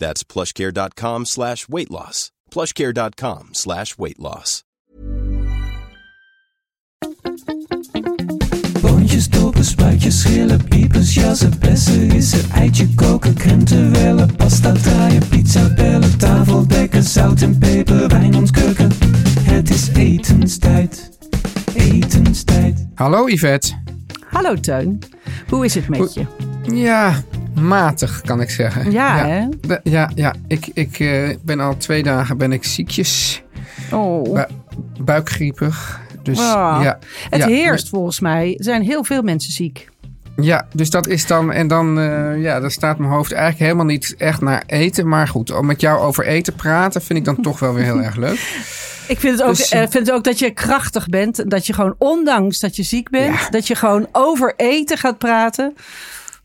That's plushcare.com slash weight loss. plushcare.com slash weight loss. Boontjes, dopen, spuitjes, schillen, piepers, jassen, bessen, rissen, eitje koken, krenten wellen, pasta draaien, pizza bellen, tafel dekken, zout en peper, wijn ontkurken. Het is etenstijd, etenstijd. Hallo Yvette. Hallo Teun, hoe is het met je? Ja, matig kan ik zeggen. Ja, hè? de- ja, ja. Ik, ik eh, ben al twee dagen ben ik ziekjes, Oh, bu- buikgriepig. Dus Ah, ja, het ja, heerst volgens mij. Er zijn heel veel mensen ziek. Ja, dus dat is dan. En dan, eh, ja, dan staat mijn hoofd eigenlijk helemaal niet echt naar eten. Maar goed, om met jou over eten praten vind ik dan toch wel weer heel erg leuk. Ik vind het ook, Dus- eh, vind het ook dat je krachtig bent. Dat je gewoon, ondanks dat je ziek bent, Ja. dat je gewoon over eten gaat praten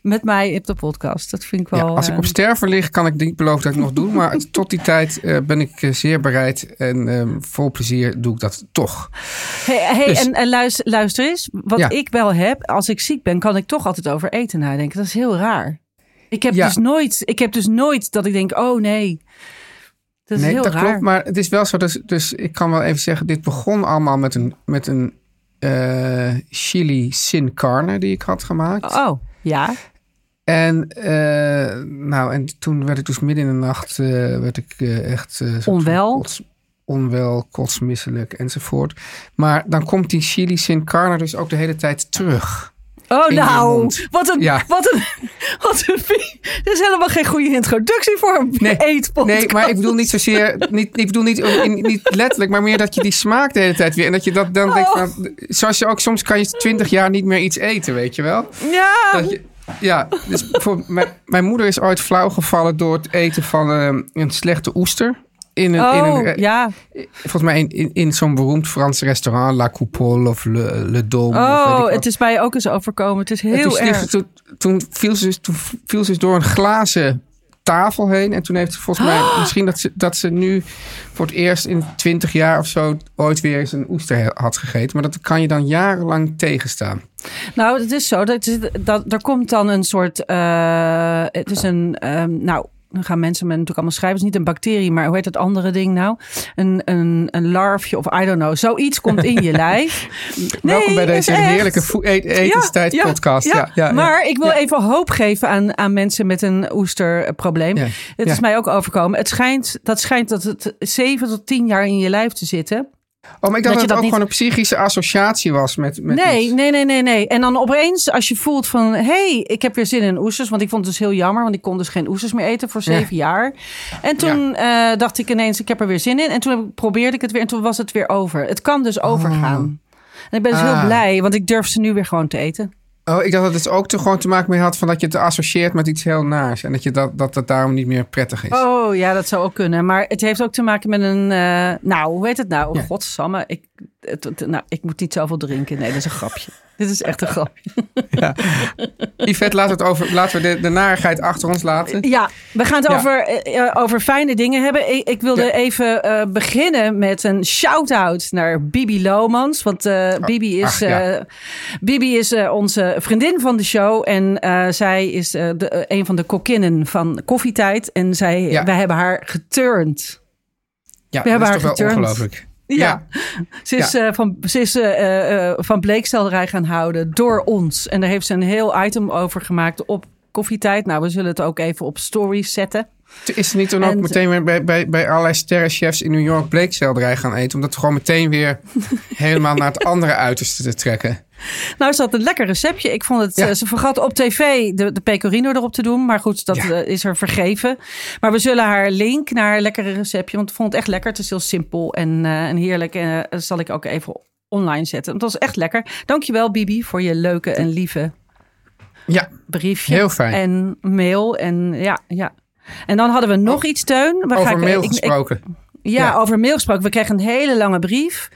met mij op de podcast. Dat vind ik Ja, wel. als ik eh, op sterven lig, kan ik niet beloven dat ik nog doe. Maar tot die tijd eh, ben ik eh, zeer bereid. En eh, vol plezier doe ik dat toch. Hey, hey, Dus- en, en luister, luister eens. Wat Ja. ik wel heb, als ik ziek ben, kan ik toch altijd over eten nadenken. Dat is heel raar. Ik heb, Ja. dus, nooit, ik heb dus nooit dat ik denk, oh nee. Dat is nee, heel dat raar. klopt. Maar het is wel zo. Dus, dus ik kan wel even zeggen: dit begon allemaal met een, met een eh, chili sin carne die ik had gemaakt. Oh, ja. En, eh, nou, en toen werd ik dus midden in de nacht eh, werd ik, eh, echt Onwel? kots- onwel, kotsmisselijk enzovoort. Maar dan komt die chili sin carne dus ook de hele tijd terug. Oh, nou, mond. wat een, Ja. wat een, wat een, dit is helemaal geen goede introductie voor een Nee, eetpodcast. Nee, maar ik bedoel niet zozeer, niet, ik bedoel niet, in- niet letterlijk, maar meer dat je die smaak de hele tijd weer. En dat je dat dan denkt Oh. van, zoals je ook soms kan je twintig jaar niet meer iets eten, weet je wel? Ja, Dat je, ja, dus voor, mijn, mijn moeder is ooit flauw gevallen door het eten van eh, een slechte oester. In een, in oh, een, eh, ja. Volgens mij in, in, in zo'n beroemd Frans restaurant, La Coupole of Le, Le Dôme. Oh, het is mij ook eens overkomen. Het is heel erg. toen, toen, viel ze, toen viel ze door een glazen tafel heen. En toen heeft ze volgens mij misschien dat ze, dat ze nu voor het eerst in twintig jaar of zo ooit weer eens een oester had gegeten. Maar dat kan je dan jarenlang tegenstaan. Nou, het is zo. Dat, is- dat, er komt dan een soort. eh, het is een. ehm, nou, dan gaan mensen met natuurlijk allemaal schrijven. Het is niet een bacterie, maar hoe heet dat andere ding nou? Een, een, een larfje of I don't know. Zoiets komt in je lijf. Welkom bij deze heerlijke e- etenstijd Ja, ja, podcast. Ja, Ja, maar ik wil even hoop geven aan, aan mensen met een oesterprobleem. Het is mij ook overkomen. Het schijnt, dat schijnt dat het 7 tot 10 jaar in je lijf te zitten. Oh, maar ik dacht dat het dat ook niet- gewoon een psychische associatie was met, met Nee, iets. nee, nee, nee, nee. En dan opeens, als je voelt van... hé, hey, ik heb weer zin in oesters. Want ik vond het dus heel jammer. Want ik kon dus geen oesters meer eten voor zeven jaar. En toen eh, dacht ik ineens, ik heb er weer zin in. En toen probeerde ik het weer. En toen was het weer over. Het kan dus overgaan. En ik ben dus Ah. heel blij. Want ik durf ze nu weer gewoon te eten. Oh, ik dacht dat het ook te, gewoon te maken mee had van dat je het associeert met iets heel naars. En dat je dat, dat het daarom niet meer prettig is. Oh ja, dat zou ook kunnen. Maar het heeft ook te maken met een... eh, nou, hoe heet het nou? Ja. Godsamme. Ik, nou, ik moet niet zoveel drinken. Nee, dat is een grapje. Dit is echt een grapje. Yvette, laten we, het over, laten we de, de narigheid achter ons laten. Ja, we gaan het Ja. over, eh, eh, over fijne dingen hebben. Ik, ik wilde Ja. even eh, beginnen met een shout-out naar Bibi Lomans. Want eh, Bibi is, ach, ja. Bibi is onze vriendin van de show. En zij is de, een van de kokkinnen van Koffietijd. En zij, Ja. wij hebben haar geturnd. Ja, We hebben dat is haar toch wel ongelooflijk. Ja, ze is, eh, van, ze is eh, eh, van bleekselderij gaan houden door ons. En daar heeft ze een heel item over gemaakt op koffietijd. Nou, we zullen het ook even op stories zetten. Is er niet dan ook En- meteen weer bij, bij, bij allerlei sterrenchefs in New York bleekselderij gaan eten? Om dat gewoon meteen weer helemaal naar het andere uiterste te trekken. Nou is dat een lekker receptje. Ik vond het, Ja. eh, ze vergat op tv de, de pecorino erop te doen. Maar goed, dat Ja. eh, is er vergeven. Maar we zullen haar link naar haar lekkere receptje. Want ik vond het echt lekker. Het is heel simpel en, eh, en heerlijk. En dat zal ik ook even online zetten. Want dat was echt lekker. Dankjewel Bibi voor je leuke en lieve Ja, briefje. Heel fijn. En mail. En ja, ja. En dan hadden we nog iets, Teun. We over mail ik- ik- gesproken. ja, Ja. over mail gesproken. We kregen een hele lange brief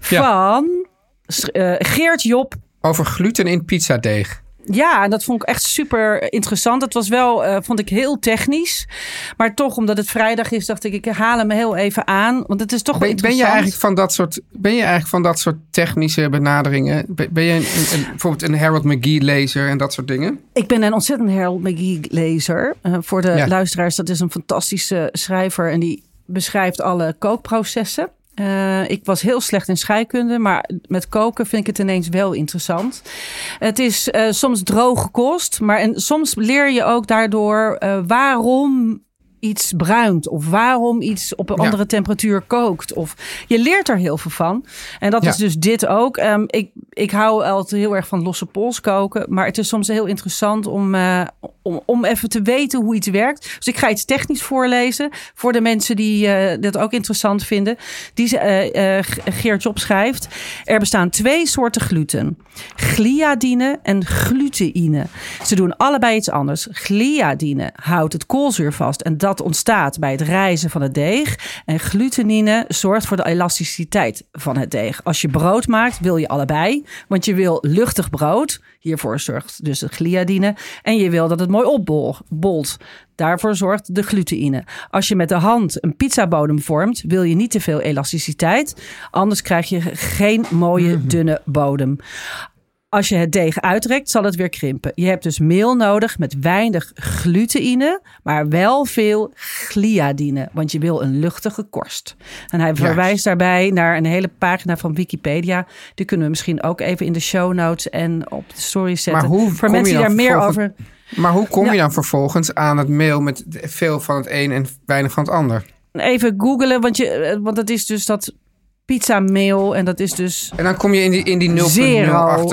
van eh, Geert Job over gluten in pizzadeeg. Ja, en dat vond ik echt super interessant. Het was wel, eh, vond ik heel technisch. Maar toch, omdat het vrijdag is, dacht ik, ik haal hem heel even aan. Want het is toch wel Ben, ben interessant. je eigenlijk van dat soort, ben je eigenlijk van dat soort technische benaderingen? Ben, ben je een, een- een- bijvoorbeeld een Harold McGee lezer en dat soort dingen? Ik ben een ontzettend Harold McGee lezer. Eh, voor de Ja. luisteraars, dat is een fantastische schrijver. En die beschrijft alle kookprocessen. Eh, ik was heel slecht in scheikunde, maar met koken vind ik het ineens wel interessant. Het is eh, soms droge kost, maar en soms leer je ook daardoor eh, waarom iets bruint of waarom iets op een Ja. andere temperatuur kookt. Of je leert er heel veel van. En dat Ja. is dus dit ook. Ehm, ik, ik hou altijd heel erg van losse pols koken, maar het is soms heel interessant om, eh, om, om even te weten hoe iets werkt. Dus ik ga iets technisch voorlezen voor de mensen die eh, dit ook interessant vinden. Die eh, Geert Job schrijft: er bestaan twee soorten gluten: gliadine en gluteïne. Ze doen allebei iets anders. Gliadine houdt het koolzuur vast en dat ontstaat bij het rijzen van het deeg. En glutenine zorgt voor de elasticiteit van het deeg. Als je brood maakt, wil je allebei, want je wil luchtig brood. Hiervoor zorgt dus de gliadine. En je wil dat het mooi opbolt. Daarvoor zorgt de gluteïne. Als je met de hand een pizzabodem vormt, wil je niet te veel elasticiteit. Anders krijg je geen mooie dunne bodem. Als je het deeg uitrekt, zal het weer krimpen. Je hebt dus meel nodig met weinig gluteïne, maar wel veel gliadine. Want je wil een luchtige korst. En hij verwijst daarbij naar een hele pagina van Wikipedia. Die kunnen we misschien ook even in de show notes en op de story zetten. Maar hoe Voor kom mensen je die daar meer over. Maar hoe kom je dan vervolgens aan het mail met veel van het een en weinig van het ander? Even googelen, want, je, eh, want het is dus dat pizza mail en dat is dus En dan kom je in die, in die 0.0-achtige zero.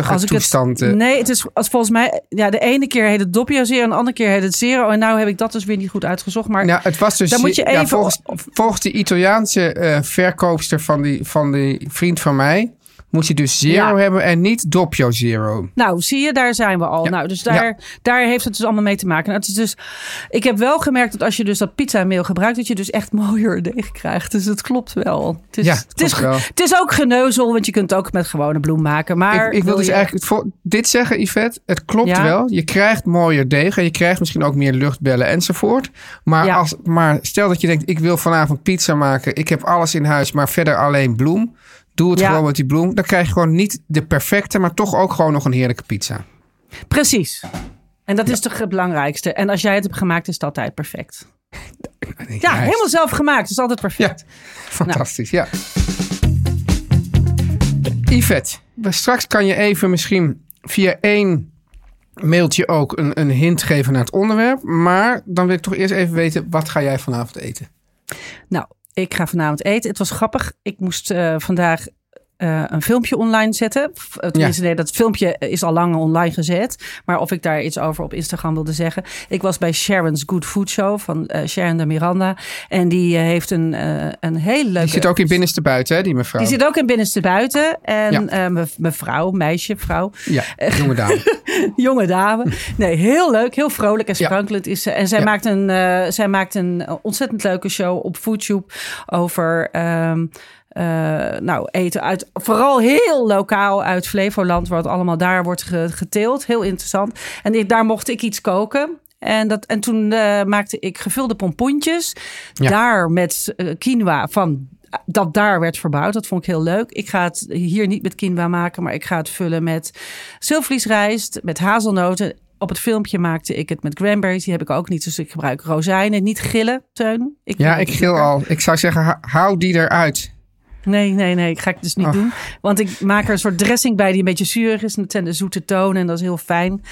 Als ik toestand. Het, nee, het is als volgens mij, ja, de ene keer heet het doppio zero en de andere keer heet het zero. En nou heb ik dat dus weer niet goed uitgezocht. Maar Nou, het was dus Dan moet je ja, even- volgens, volgens de Italiaanse eh, verkoopster van die, van die vriend van mij. Moet je dus zero Ja. hebben en niet doppio zero. Nou, zie je, daar zijn we al. Ja. Nou, dus daar, daar heeft het dus allemaal mee te maken. Nou, het is dus, ik heb wel gemerkt dat als je dus dat pizza meel gebruikt, dat je dus echt mooier deeg krijgt. Dus het klopt wel. Het is, Ja, het is, wel. het is ook geneuzel, want je kunt het ook met gewone bloem maken. Maar ik, ik wil dus je- eigenlijk voor, dit zeggen, Yvette. Het klopt wel. Je krijgt mooier deeg en je krijgt misschien ook meer luchtbellen enzovoort. Maar, als, maar stel dat je denkt, ik wil vanavond pizza maken. Ik heb alles in huis, maar verder alleen bloem. Doe het Ja. gewoon met die bloem. Dan krijg je gewoon niet de perfecte, maar toch ook gewoon nog een heerlijke pizza. Precies. En dat is toch het belangrijkste. En als jij het hebt gemaakt, is het altijd perfect. Ja, helemaal zelf gemaakt. is altijd perfect. Fantastisch. Ja. Yvette, straks kan je even misschien via één mailtje ook een, een hint geven naar het onderwerp. Maar dan wil ik toch eerst even weten, wat ga jij vanavond eten? Nou, ik ga vanavond eten. Het was grappig. Ik moest eh, vandaag eh, een filmpje online zetten. Eh, Tenminste, nee, dat filmpje is al lang online gezet. Maar of ik daar iets over op Instagram wilde zeggen. Ik was bij Sharon's Good Food Show van eh, Sharon de Miranda. En die heeft een, eh, een hele leuke... Die zit ook in binnenste buiten, hè, die mevrouw. Die zit ook in binnenste buiten. En Ja. me- mevrouw, meisje, vrouw. Ja, jonge dame. jonge dame. Nee, heel leuk, heel vrolijk en Ja. sprankelend is ze. En zij, Ja. maakt een, zij maakt een ontzettend leuke show op FoodTube over... ehm, eh, nou, eten uit, vooral heel lokaal uit Flevoland, het allemaal daar wordt ge- geteeld. Heel interessant. En ik, daar mocht ik iets koken. En, dat, en toen eh, maakte ik gevulde pompoentjes. Ja. Daar met eh, quinoa van dat daar werd verbouwd. Dat vond ik heel leuk. Ik ga het hier niet met quinoa maken, maar ik ga het vullen met zilvervliesrijst, met hazelnoten. Op het filmpje maakte ik het met cranberries. Die heb ik ook niet, dus ik gebruik rozijnen. Niet gillen, Teun. Ik Ja, ik gil al. Ik zou zeggen, hou die eruit. Nee, nee, nee. Ga ik dus niet Oh. doen. Want ik maak er een soort dressing bij die een beetje zuurig is. Zijn de zoete tonen en dat is heel fijn.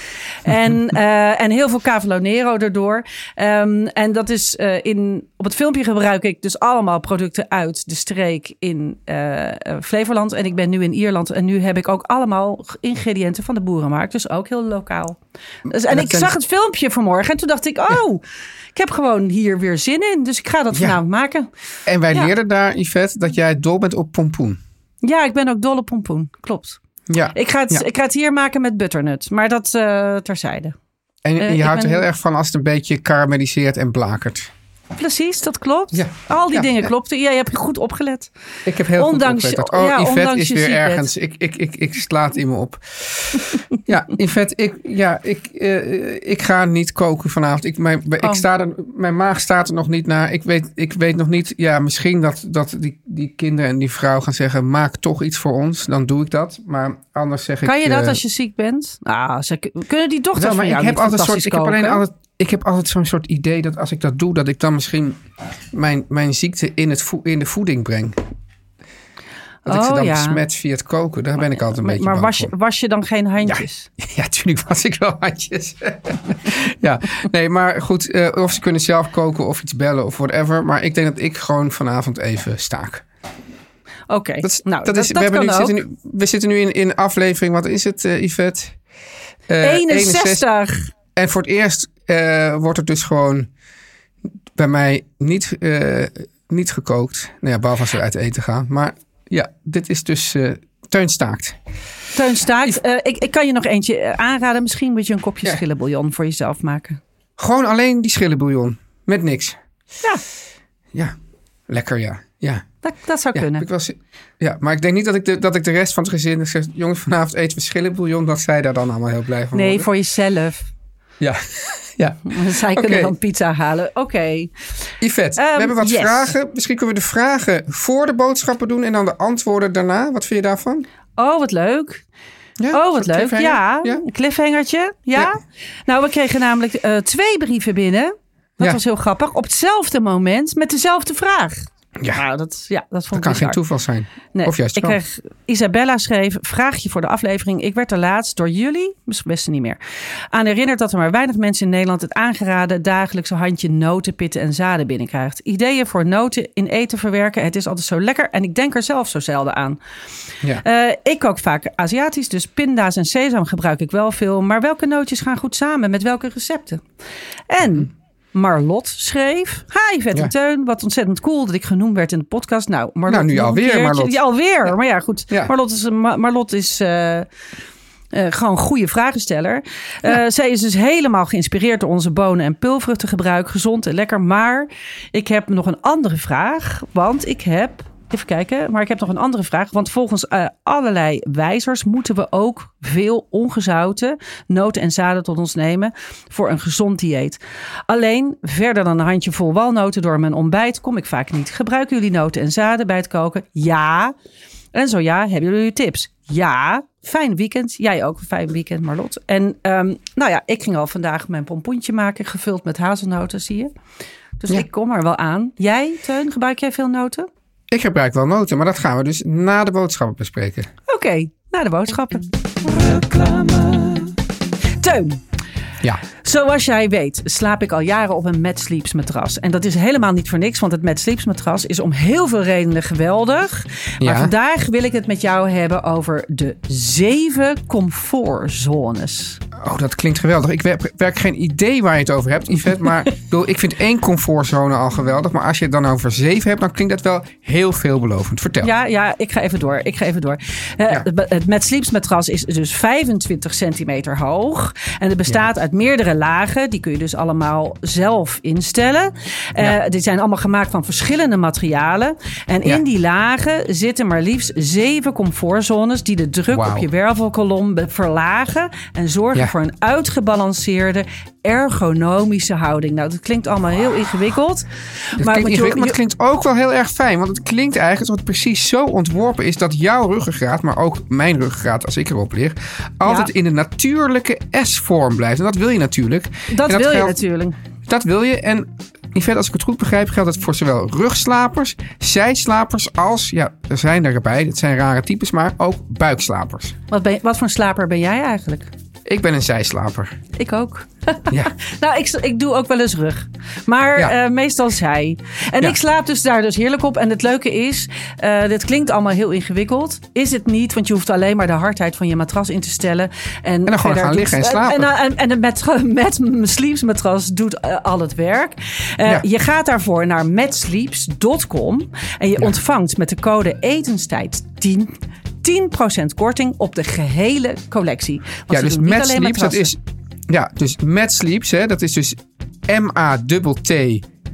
En, eh, en heel veel Cavolo Nero erdoor. Ehm, en dat is eh, in... Op het filmpje gebruik ik dus allemaal producten uit de streek in eh, Flevoland. En ik ben nu in Ierland. En nu heb ik ook allemaal ingrediënten van de boerenmarkt. Dus ook heel lokaal. Dus, en ik zag het filmpje vanmorgen. En toen dacht ik, oh... Ik heb gewoon hier weer zin in. Dus ik ga dat Ja. vanavond maken. En wij Ja. leerden daar, Yvette, dat jij dol bent op pompoen. Ja, ik ben ook dol op pompoen. Klopt. Ja. Ik ga, het, Ja. ik ga het hier maken met butternut. Maar dat eh, terzijde. En eh, je houdt er heel erg van als het een beetje karamelliseert en blakert. Precies, dat klopt. Ja. Al die Ja, dingen ja. klopten. Jij hebt goed opgelet. Ik heb heel Ondanks goed opgelet. Oh, Yvette is je weer ergens. Ik, ik, ik, ik sla het in me op. ja, Yvette, ik, ja, ik, eh, ik ga niet koken vanavond. Ik, mijn, Oh. ik sta er, mijn maag staat er nog niet naar. Ik weet, ik weet nog niet. Ja, misschien dat, dat die, die kinderen en die vrouw gaan zeggen... maak toch iets voor ons. Dan doe ik dat. Maar anders zeg ik... Kan je dat eh, als je ziek bent? Nou, ze, kunnen die dochters wel, maar ik heb altijd, soort, ik heb alleen altijd, ik heb altijd zo'n soort idee dat als ik dat doe, dat ik dan misschien mijn, mijn ziekte in, het in de voeding breng. Dat ik ze Oh, dan ja. besmet via het koken. Daar ben ik altijd een Maar, beetje maar was voor. was je dan geen handjes? Ja, tuurlijk was ik wel handjes. ja, nee, maar goed. eh, of ze kunnen zelf koken of iets bellen of whatever. Maar ik denk dat ik gewoon vanavond even staak. Oké, Dat, nou, dat dat, is, dat we, hebben nu, zitten nu, we zitten nu in, in aflevering, wat is het, eh Yvette? Eh, 61. En voor het eerst eh, wordt er dus gewoon bij mij niet, eh, niet gekookt. Nou ja, behalve als we uit eten gaan. Maar ja, dit is dus eh Teun staakt. Teun Staakt, ik, ik kan je nog eentje aanraden. Misschien moet je een kopje Ja. schillenbouillon voor jezelf maken. Gewoon alleen die schillenbouillon. Met niks. Ja, Ja, lekker ja. Ja, dat, dat zou ja, kunnen. ik was, ja maar ik denk niet dat ik de, dat ik de rest van het gezin zeg... jongens, vanavond eten we schillenbouillon. Dat zij daar dan allemaal heel blij van Nee, worden. voor jezelf. Ja, ja. Zij kunnen dan pizza halen. Oké. Yvette, Ehm, we hebben wat yes. vragen. Misschien kunnen we de vragen voor de boodschappen doen... en dan de antwoorden daarna. Wat vind je daarvan? Oh, wat leuk. Ja, Oh, wat leuk. cliffhanger? Ja, ja? een cliffhangertje. Ja? Ja. Nou, we kregen namelijk eh, twee brieven binnen. Dat Ja. was heel grappig. Op hetzelfde moment met dezelfde vraag. Ja. Nou, dat, ja, dat Dat vond kan ik geen toeval zijn. Nee, Of juist ik wel. kreeg, Isabella schreef, vraagje voor de aflevering. Ik werd er laatst door jullie, misschien best niet meer, aan herinnerd dat er maar weinig mensen in Nederland het aangeraden dagelijkse handje noten, pitten en zaden binnenkrijgt. Ideeën voor noten in eten verwerken, het is altijd zo lekker en ik denk er zelf zo zelden aan. Ja. Eh, ik kook vaak Aziatisch, dus pinda's en sesam gebruik ik wel veel. Maar welke nootjes gaan goed samen met welke recepten? En Marlot schreef... Hi, Vet Ja. en Teun. Wat ontzettend cool dat ik genoemd werd in de podcast. Nou, Marlot, Nou, nu alweer. Marlot. Ja, alweer. Maar ja, goed. Ja. Marlot is, Marlot is eh, eh, gewoon een goede vragensteller. Eh, zij is dus helemaal geïnspireerd door onze bonen- en pulvruchtengebruik. Gezond en lekker. Maar ik heb nog een andere vraag. Want ik heb... Even kijken, maar ik heb nog een andere vraag. Want volgens eh, allerlei wijzers moeten we ook veel ongezouten noten en zaden tot ons nemen voor een gezond dieet. Alleen verder dan een handjevol walnoten door mijn ontbijt kom ik vaak niet. Gebruiken jullie noten en zaden bij het koken? Ja. En zo ja, hebben jullie tips? Ja. Fijn weekend. Jij ook een fijn weekend, Marlot. En ehm, nou ja, ik ging al vandaag mijn pompoentje maken, gevuld met hazelnoten, zie je. Dus Ja. ik kom er wel aan. Jij, Teun, gebruik jij veel noten? Ik gebruik wel noten, maar dat gaan we dus na de boodschappen bespreken. Oké, naar de boodschappen. Reclame. Teun, Ja. zoals jij weet slaap ik al jaren op een Mad Sleeps matras. En dat is helemaal niet voor niks, want het Mad Sleeps matras is om heel veel redenen geweldig. Maar Ja. vandaag wil ik het met jou hebben over de zeven comfortzones. Oh, dat klinkt geweldig. Ik werk, werk geen idee waar je het over hebt, Yvette. Maar ik bedoel, ik vind één comfortzone al geweldig. Maar als je het dan over zeven hebt, dan klinkt dat wel heel veelbelovend. Vertel. Ja, ja, ik ga even door. Ik ga even door. Eh, Ja. het- Sleeps matras is dus 25 centimeter hoog. En het bestaat uit meerdere lagen. Die kun je dus allemaal zelf instellen. Eh, Ja. Dit zijn allemaal gemaakt van verschillende materialen. En in die lagen zitten maar liefst zeven comfortzones... die de druk op je wervelkolom verlagen... en zorgen. Voor een uitgebalanceerde, ergonomische houding. Nou, dat klinkt allemaal heel ingewikkeld. Maar klinkt met je- ingewikkeld, maar het klinkt ook wel heel erg fijn. Want het klinkt eigenlijk alsof het precies zo ontworpen is... dat jouw ruggengraat, maar ook mijn ruggengraat als ik erop lig... altijd Ja. in de natuurlijke S-vorm blijft. En dat wil je natuurlijk. dat wil je natuurlijk. Dat wil je. En Yvette, als ik het goed begrijp, geldt het voor zowel rugslapers, zijslapers als, ja, er zijn erbij, dat zijn rare types, maar ook buikslapers. Wat, ben, wat voor een slaper ben jij eigenlijk? Ik ben een zijslaper. Ik ook. Ja. nou, ik, ik doe ook wel eens rug. Maar Ja. eh, meestal zij. En Ja. ik slaap dus daar dus heerlijk op. En het leuke is, eh, dit klinkt allemaal heel ingewikkeld. Is het niet, want je hoeft alleen maar de hardheid van je matras in te stellen. En, dan gewoon gaan liggen en slapen. En, en, en, en met, met mijn sleepsmatras doet eh, al het werk. Eh, Ja. Je gaat daarvoor naar metsleeps.com. En je ontvangt met de code etenstijd 10... 10% korting op de gehele collectie. Want Ja, dus alleen Sleeps, dat is... Ja, dus Mad Sleeps, hè, dat is dus M-A-T-T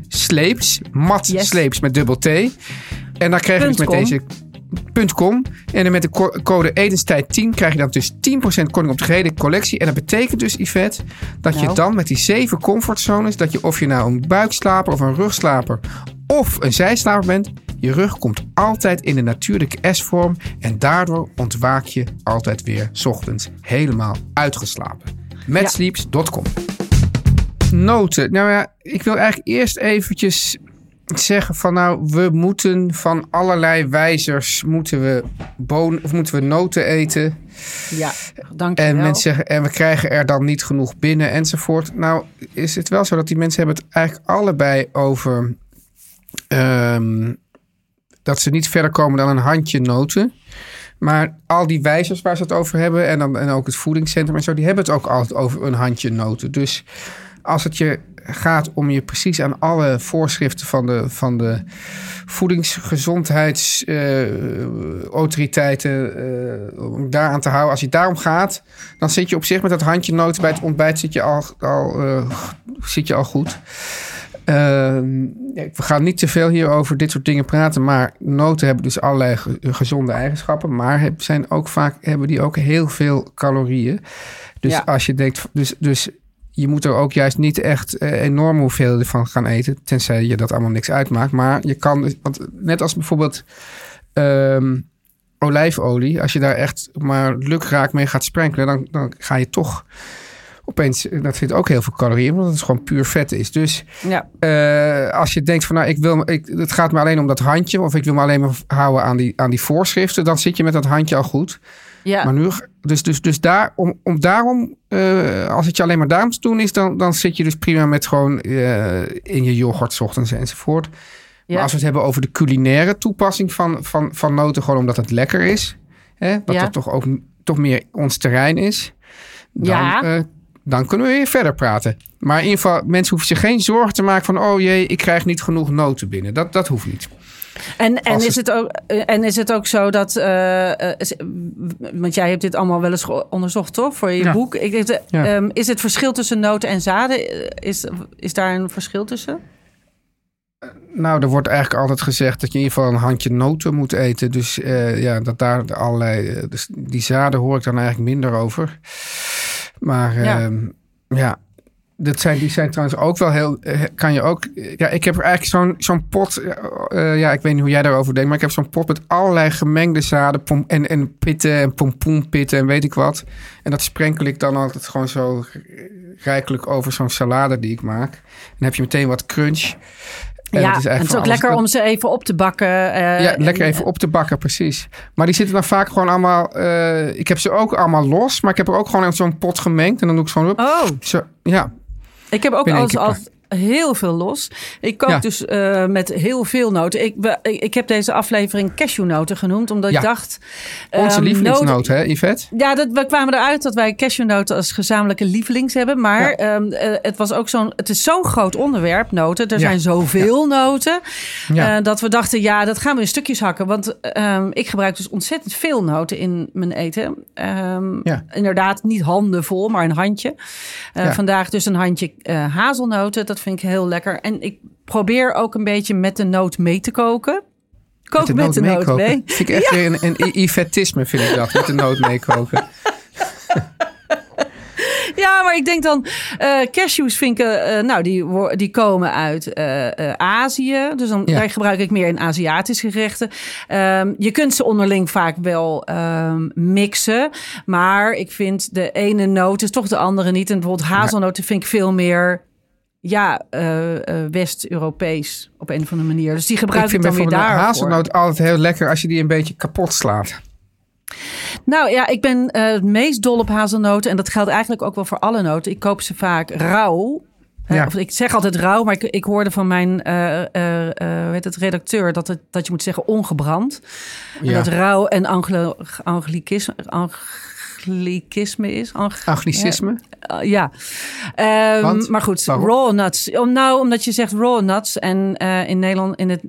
Sleeps. Mat Yes. Sleeps met dubbel T. En dan krijg je dus met com. deze punt .com. En dan met de co- code etenstijd 10 krijg je dan dus 10% korting op de gehele collectie. En dat betekent dus, Yvette, dat je Nou. dan met die zeven comfortzones... dat je of je nou een buikslaper of een rugslaper of een zijslaper bent... je rug komt altijd in de natuurlijke S-vorm... en daardoor ontwaak je altijd weer 's ochtends helemaal uitgeslapen. Matsleeps.com Noten. Nou ja, ik wil eigenlijk eerst eventjes zeggen van nou, we moeten van allerlei wijzers moeten we bonen of moeten we noten eten. Ja, dank je En wel. mensen zeggen, en we krijgen er dan niet genoeg binnen enzovoort. Nou, is het wel zo dat die mensen hebben het eigenlijk allebei over ehm, dat ze niet verder komen dan een handje noten. Maar al die wijzers waar ze het over hebben en, dan, en ook het voedingscentrum en zo, die hebben het ook altijd over een handje noten. Dus als het je gaat om je precies aan alle voorschriften van de, van de voedingsgezondheidsautoriteiten eh, om daaraan te houden. Als je daarom gaat, dan zit je op zich met dat handje noten bij het ontbijt zit je al, al, eh, zit je al goed. Ehm, we gaan niet te veel hier over dit soort dingen praten, maar noten hebben dus allerlei ge- gezonde eigenschappen, maar zijn ook vaak hebben die ook heel veel calorieën. Dus Ja. als je denkt, dus, dus je moet er ook juist niet echt eh, enorme hoeveelheden van gaan eten, tenzij je dat allemaal niks uitmaakt. Maar je kan, dus- want net als bijvoorbeeld ehm, olijfolie, als je daar echt maar lukraak mee gaat sprenkelen, dan, dan ga je toch opeens, dat zit ook heel veel calorieën, omdat het gewoon puur vet is. Dus Ja, eh, als je denkt van nou, ik wil, ik, het gaat me alleen om dat handje, of ik wil me alleen maar houden aan die, aan die voorschriften, dan zit je met dat handje al goed. ja. Maar nu, dus, dus, dus daar, om, om daarom, eh, als het je alleen maar daarom te doen is, dan, dan zit je dus prima met gewoon eh, in je yoghurt 's ochtends enzovoort. Ja. Maar als we het hebben over de culinaire toepassing van, van, van noten, gewoon omdat het lekker is, hè, wat Ja. toch ook toch meer ons terrein is, dan, Ja. eh, dan kunnen we weer verder praten. Maar in ieder geval, mensen hoeven zich geen zorgen te maken van, oh jee, ik krijg niet genoeg noten binnen. Dat, dat hoeft niet. En, en, is het ook, eh, en is het ook zo dat. eh, eh, want jij hebt dit allemaal wel eens onderzocht, toch? Voor je Ja. boek. Ik, denk, Ja. ehm, is het verschil tussen noten en zaden? Is, is daar een verschil tussen? Nou, er wordt eigenlijk altijd gezegd dat je in ieder geval een handje noten moet eten. Dus eh, ja, dat daar allerlei. Dus die zaden hoor ik dan eigenlijk minder over. Maar Ja. ja, ja dat zijn, die zijn trouwens ook wel heel. eh, Kan je ook. Ja, ik heb er eigenlijk zo'n zo'n pot. eh, ja, ik weet niet hoe jij daarover denkt. Maar ik heb zo'n pot met allerlei gemengde zaden. Pom, en, en pitten en pompoenpitten en weet ik wat. En dat sprenkel ik dan altijd gewoon zo rijkelijk over zo'n salade die ik maak. Dan heb je meteen wat crunch. En ja, het is en het is ook lekker dat- om ze even op te bakken. eh, ja, lekker en- even op te bakken, precies. Maar die zitten dan vaak gewoon allemaal... eh, ik heb ze ook allemaal los, maar ik heb er ook gewoon in zo'n pot gemengd. En dan doe ik zo'n... Oh, Zo, ja, ik heb ook Binnen al, één al keer heel veel los. Ik kook Ja. dus eh, met heel veel noten. Ik, ik, heb deze aflevering cashewnoten genoemd, omdat Ja. ik dacht... onze ehm, lievelingsnoot, noten- hè, Yvette? Ja, dat, we kwamen eruit dat wij cashewnoten als gezamenlijke lievelings hebben. Maar Ja. ehm, eh, het, was ook zo'n, het is zo'n groot onderwerp, noten. Er zijn zoveel noten. Ja. eh, dat we dachten, ja, dat gaan we in stukjes hakken. Want ehm, ik gebruik dus ontzettend veel noten in mijn eten. Inderdaad, niet handenvol, maar een handje. Vandaag dus een handje hazelnoten. Dat vind ik heel lekker. En ik probeer ook een beetje met de noot mee te koken. Kook met de, noot, mee. Vind ik echt weer een, een vind ik dat. Met de noot meekoken. Ja, maar ik denk dan, eh cashews vind ik, eh, nou, die, die komen uit eh, Azië. Dus dan Ja. daar gebruik ik meer in Aziatische gerechten. Ehm, je kunt ze onderling vaak wel ehm, mixen. Maar ik vind de ene noot is toch de andere niet. En bijvoorbeeld hazelnoten vind ik veel meer ja, eh, eh, West-Europees op een of andere manier. Dus die gebruik ik ik, vind dan weer hazelnoot altijd heel lekker als je die een beetje kapot slaat. Nou ja, ik ben eh, het meest dol op hazelnoten. En dat geldt eigenlijk ook wel voor alle noten. Ik koop ze vaak rauw. Ja. of ik zeg altijd rauw, maar ik, ik hoorde van mijn heet het, redacteur dat, het, dat je moet zeggen ongebrand. En Ja. dat rauw en anglo, anglicisme, anglicisme is. Ang- Anglicisme. Uh, ja, Ehm, maar goed, Waarom? raw nuts. Om, nou, omdat je zegt raw nuts en eh, in Nederland, in het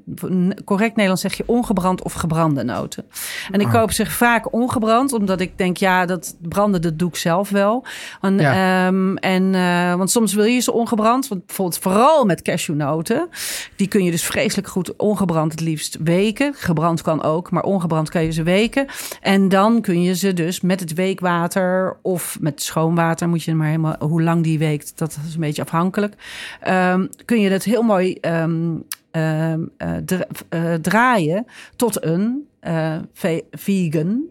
correct Nederlands zeg je ongebrand of gebrande noten. En ik Oh. koop ze vaak ongebrand, omdat ik denk, ja, dat branden, dat doe ik zelf wel. En, Ja. ehm, en, eh, want soms wil je ze ongebrand, want bijvoorbeeld vooral met cashewnoten, die kun je dus vreselijk goed ongebrand het liefst weken. Gebrand kan ook, maar ongebrand kan je ze weken. En dan kun je ze dus met het of met schoon water, moet je maar helemaal, hoe lang die weekt, dat is een beetje afhankelijk. Ehm, kun je het heel mooi ehm, ehm, eh, eh, draaien tot een ve- vegan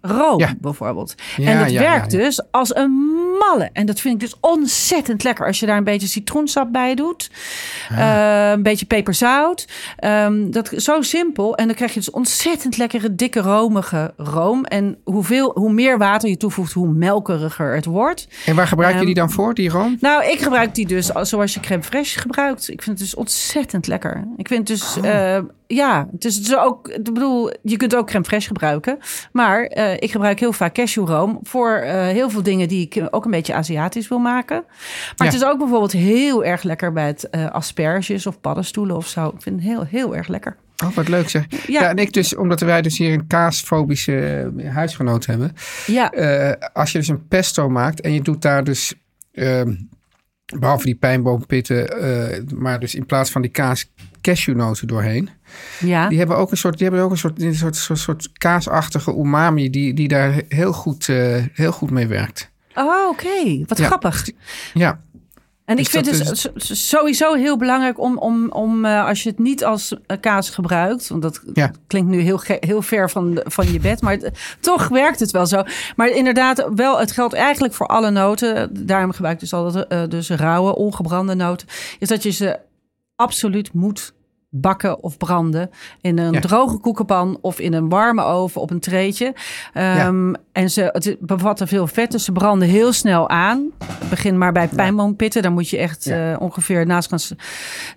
room Ja. bijvoorbeeld. Ja, en dat ja, werkt dus als een malle. En dat vind ik dus ontzettend lekker als je daar een beetje citroensap bij doet. Eh, een beetje peperzout. Ehm, dat is zo simpel. En dan krijg je dus ontzettend lekkere, dikke, romige room. En hoeveel, hoe meer water je toevoegt, hoe melkeriger het wordt. En waar gebruik je Ehm, die dan voor, die room? Nou, ik gebruik die dus als- zoals je crème fraîche gebruikt. Ik vind het dus ontzettend lekker. Ik vind het dus, eh, ja, het is dus ook, ik bedoel, je kunt ook crème fraîche gebruiken. Maar eh, ik gebruik heel vaak cashewroom voor eh, heel veel dingen die ik ook een beetje Aziatisch wil maken. Maar Ja. het is ook bijvoorbeeld heel erg lekker bij het eh, asperges of paddenstoelen of zo. Ik vind het heel, heel erg lekker. Oh, wat leuk zeg. Ja. Ja. en ik dus, omdat wij dus hier een kaasfobische huisgenoot hebben. Ja, als je dus een pesto maakt en je doet daar dus, ehm, behalve die pijnboompitten, maar dus in plaats van die kaas cashewnoten doorheen. ja. Die hebben ook een soort, die hebben ook een soort, een soort, soort, soort kaasachtige umami die, die daar heel goed, eh, heel goed mee werkt. Oh, oké. Wat Ja. grappig. Ja, En ik Dus vind het is- s- s- sowieso heel belangrijk om, om, om eh, als je het niet als eh, kaas gebruikt, want dat Ja. klinkt nu heel, heel ver van, van je bed, maar het- toch werkt het wel zo. Maar inderdaad, wel, het geldt eigenlijk voor alle noten. Daarom gebruik ik dus altijd eh, dus rauwe, ongebrande noten. Is dat je ze absoluut moet bakken of branden in een Ja. droge koekenpan of in een warme oven op een treetje. Ehm, En ze het bevatten veel vet, dus ze branden heel snel aan. Begin maar bij pijnboompitten. Dan moet je echt Ja. eh, ongeveer naast gaan.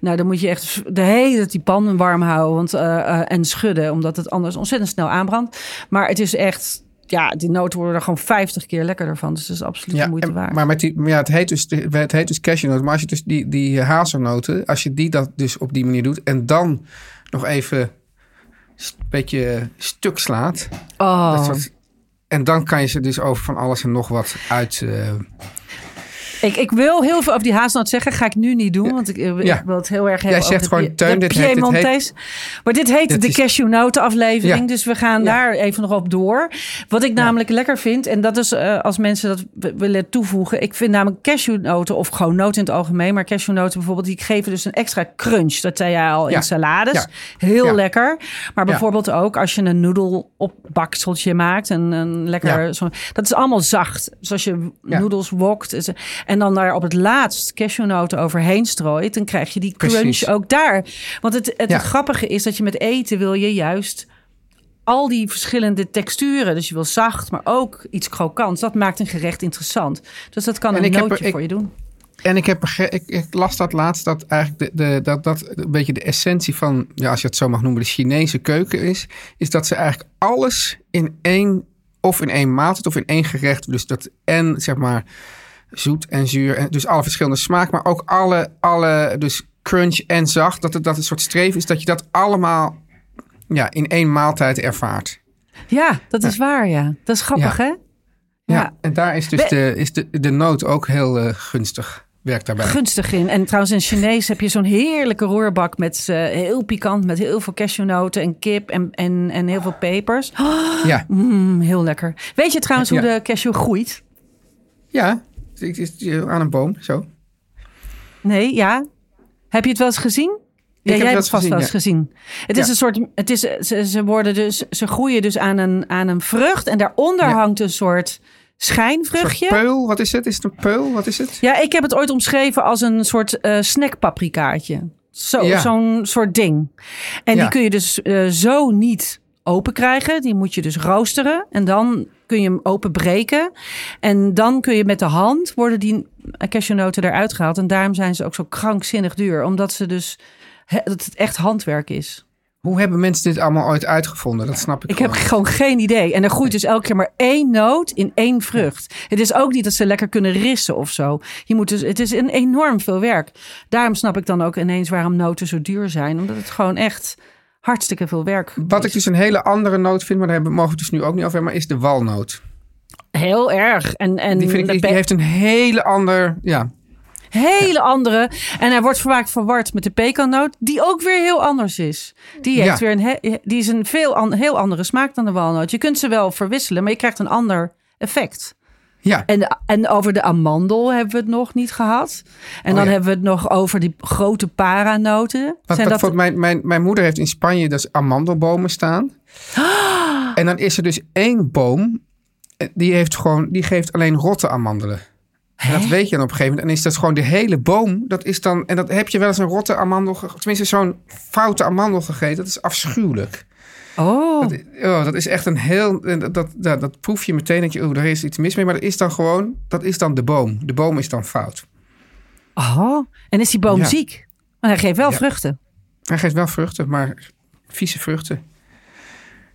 Nou, dan moet je echt de hele tijd die pan warm houden want, eh, eh, en schudden, omdat het anders ontzettend snel aanbrandt. Maar het is echt. Ja, die noten worden er gewoon 50 keer lekkerder van. Dus dat is absoluut de ja moeite en- waard. maar met die, maar ja, het heet dus, het heet dus cashewnoten. Maar als je dus die, die hazelnoten, als je die dat dus op die manier doet en dan nog even een beetje stuk slaat. oh. Dat soort- en dan kan je ze dus over van alles en nog wat uit. eh, Ik, ik wil heel veel over die hazelnoot zeggen. Ga ik nu niet doen, want ik, ik Ja. wil het heel erg hebben Jij zegt gewoon, Teun, de dit heet- dit Piemontees. Maar dit heet Dit de is- cashewnoten aflevering. Ja. Dus we gaan Ja. daar even nog op door. Wat ik namelijk lekker vind, en dat is eh, als mensen dat willen toevoegen. Ik vind namelijk cashewnoten, of gewoon noten in het algemeen. Maar cashewnoten bijvoorbeeld, die geven dus een extra crunch. Dat zei jij al in salades. Heel lekker. Maar bijvoorbeeld ook als je een noedel op bakseltje maakt. En een lekker, zo, dat is allemaal zacht. Zoals je Ja. noedels wokt. is- En dan daar op het laatst cashewnoten overheen strooit. Dan krijg je die crunch Precies. ook daar. Want het, het Ja. grappige is dat je met eten wil je juist al die verschillende texturen. Dus je wil zacht, maar ook iets krokants. Dat maakt een gerecht interessant. Dus dat kan En een heb nootje ik- voor je doen. En ik, heb ik, ik las dat laatst dat eigenlijk de, de, dat, dat een beetje de essentie van, ja, als je het zo mag noemen, de Chinese keuken is. Is dat ze eigenlijk alles in één, of in één maaltijd of in één gerecht. Dus dat en zeg maar zoet en zuur. En dus alle verschillende smaak, maar ook alle, alle dus crunch en zacht. Dat het dat een soort streven is dat je dat allemaal ja, in één maaltijd ervaart. Ja, dat is waar, ja. Dat is grappig, Ja. hè? Ja. Ja. En daar is dus We- de, is de, de noot ook heel eh, gunstig. Werkt daarbij. Gunstig in. En trouwens, in Chinees heb je zo'n heerlijke roerbak met eh, heel pikant, met heel veel cashewnoten en kip en, en, en heel veel pepers. Oh, Ja, mm, heel lekker. Weet je trouwens hoe de cashew groeit? ja. Aan een boom, zo. Nee, ja. Heb je het wel eens gezien? Ja, heb jij wel hebt eens het vast wel eens gezien. Het is Ja. een soort, het is, ze, ze worden dus, ze groeien dus aan een, aan een vrucht en daaronder Ja. hangt een soort schijnvruchtje. Een peul, wat is het? Is het een peul? Wat is het? Ja, ik heb het ooit omschreven als een soort eh snackpaprikaatje. Zo, Ja. Zo'n soort ding. En die kun je dus eh, zo niet open krijgen. Die moet je dus roosteren. En dan kun je hem open breken. En dan kun je met de hand worden die cashewnoten eruit gehaald. En daarom zijn ze ook zo krankzinnig duur. Omdat ze dus dat het echt handwerk is. Hoe hebben mensen dit allemaal ooit uitgevonden? Dat snap ik, Ik heb gewoon. gewoon geen idee. En er groeit dus elke keer maar één noot in één vrucht. Het is ook niet dat ze lekker kunnen rissen of zo. Je moet dus, het is een enorm veel werk. Daarom snap ik dan ook ineens waarom noten zo duur zijn. Omdat het gewoon echt hartstikke veel werk Wat ik dus een hele andere noot vind, maar daar mogen we het dus nu ook niet over hebben, maar is de walnoot. Heel erg. En, en Die, vind ik, die, heeft een hele ander, ja, hele andere. En hij wordt vaak verward met de pekannoot, die ook weer heel anders is. Die, heeft Ja. weer een, he- die is een veel an- heel andere smaak dan de walnoot. Je kunt ze wel verwisselen, maar je krijgt een ander effect. Ja. En, en over de amandel hebben we het nog niet gehad. En Oh dan ja. hebben we het nog over die grote paranoten. Wat, Zijn wat, dat, voor mijn, mijn, mijn moeder heeft in Spanje dus amandelbomen staan. En dan is er dus één boom, eh, die, heeft gewoon, die geeft alleen rotte amandelen. En dat weet je dan op een gegeven moment. En is dat gewoon de hele boom. Dat is dan, en dat heb je wel eens een rotte amandel, tenminste zo'n foute amandel gegeten. Dat is afschuwelijk. Oh, Dat, oh, dat is echt een heel, dat, dat, dat, dat proef je meteen dat je, oh, daar is iets mis mee. Maar dat is dan gewoon, dat is dan de boom. De boom is dan fout. oh. En is die boom Ja. ziek? Maar hij geeft wel Ja. vruchten. Hij geeft wel vruchten, maar vieze vruchten.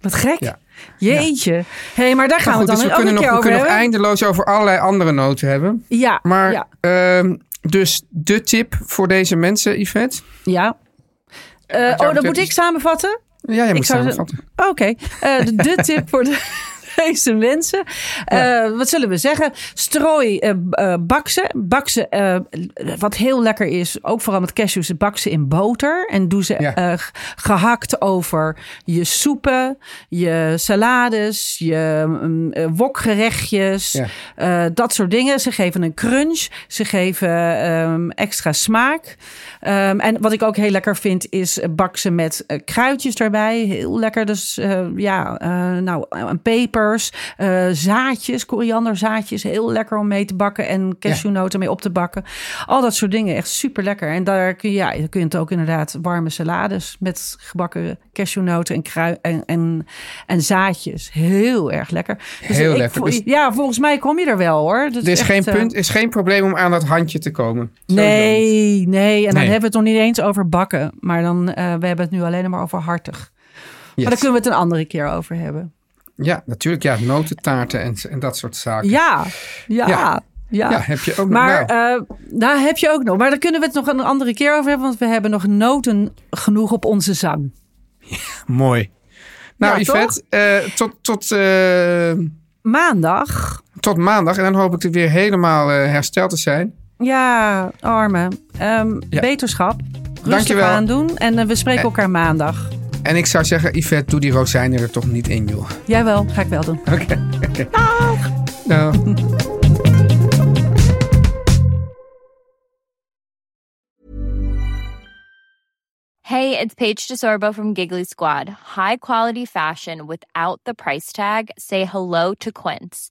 Wat gek. Ja. Jeetje. hey, maar daar gaan we dus dan we ook kunnen, nog, keer we over kunnen nog eindeloos over allerlei andere noten hebben. Ja, Maar ja, ehm, dus de tip voor deze mensen, Yvette. ja. Eh, oh, betreft moet is- ik samenvatten? Ja, jij moet samenvatten. Oké, Eh, de, de tip voor de, deze mensen. Eh, wat zullen we zeggen? Strooi eh, baksen. Baksen, wat heel lekker is, ook vooral met cashews, bak ze in boter. En doe ze Ja. eh, gehakt over je soepen, je salades, je mm, wokgerechtjes. Ja. dat soort dingen. Ze geven een crunch. Ze geven ehm, extra smaak. Ehm, en wat ik ook heel lekker vind, is eh, bak ze met eh, kruidjes erbij. Heel lekker. Dus eh, ja, nou, pepers, zaadjes, korianderzaadjes. Heel lekker om mee te bakken. En cashewnoten mee op te bakken. Al dat soort dingen. Echt super lekker. En daar kun je, ja, je het ook inderdaad warme salades met gebakken cashewnoten en, krui en, en, en zaadjes. Heel erg lekker. Dus Heel ik lekker. Dus- ja, volgens mij kom je er wel hoor. Dat Er is echt, geen punt, is geen probleem om aan dat handje te komen. Sowieso. Nee, nee. En dan Nee. hebben we het nog niet eens over bakken. Maar dan, eh, we hebben het nu alleen maar over hartig. Maar daar kunnen we het een andere keer over hebben. Ja, natuurlijk. Ja, notentaarten en, en dat soort zaken. Ja, ja, ja. Ja. Ja, heb je ook nog. Maar nou, eh, daar heb je ook nog. Maar daar kunnen we het nog een andere keer over hebben. Want we hebben nog noten genoeg op onze zang. mooi. Nou, Yvette, eh, tot, tot, Maandag. tot maandag. En dan hoop ik er weer helemaal hersteld te zijn. Ja, arme. Ehm, Ja. Beterschap. Rustig Dankjewel. aan doen. En eh, we spreken elkaar maandag. En ik zou zeggen, Yvette, doe die rozijnen er toch niet in, joh. Jawel, ga ik wel doen. Oké. Nou. Hey, it's Paige DeSorbo from Giggly Squad. High quality fashion without the price tag. Say hello to Quince.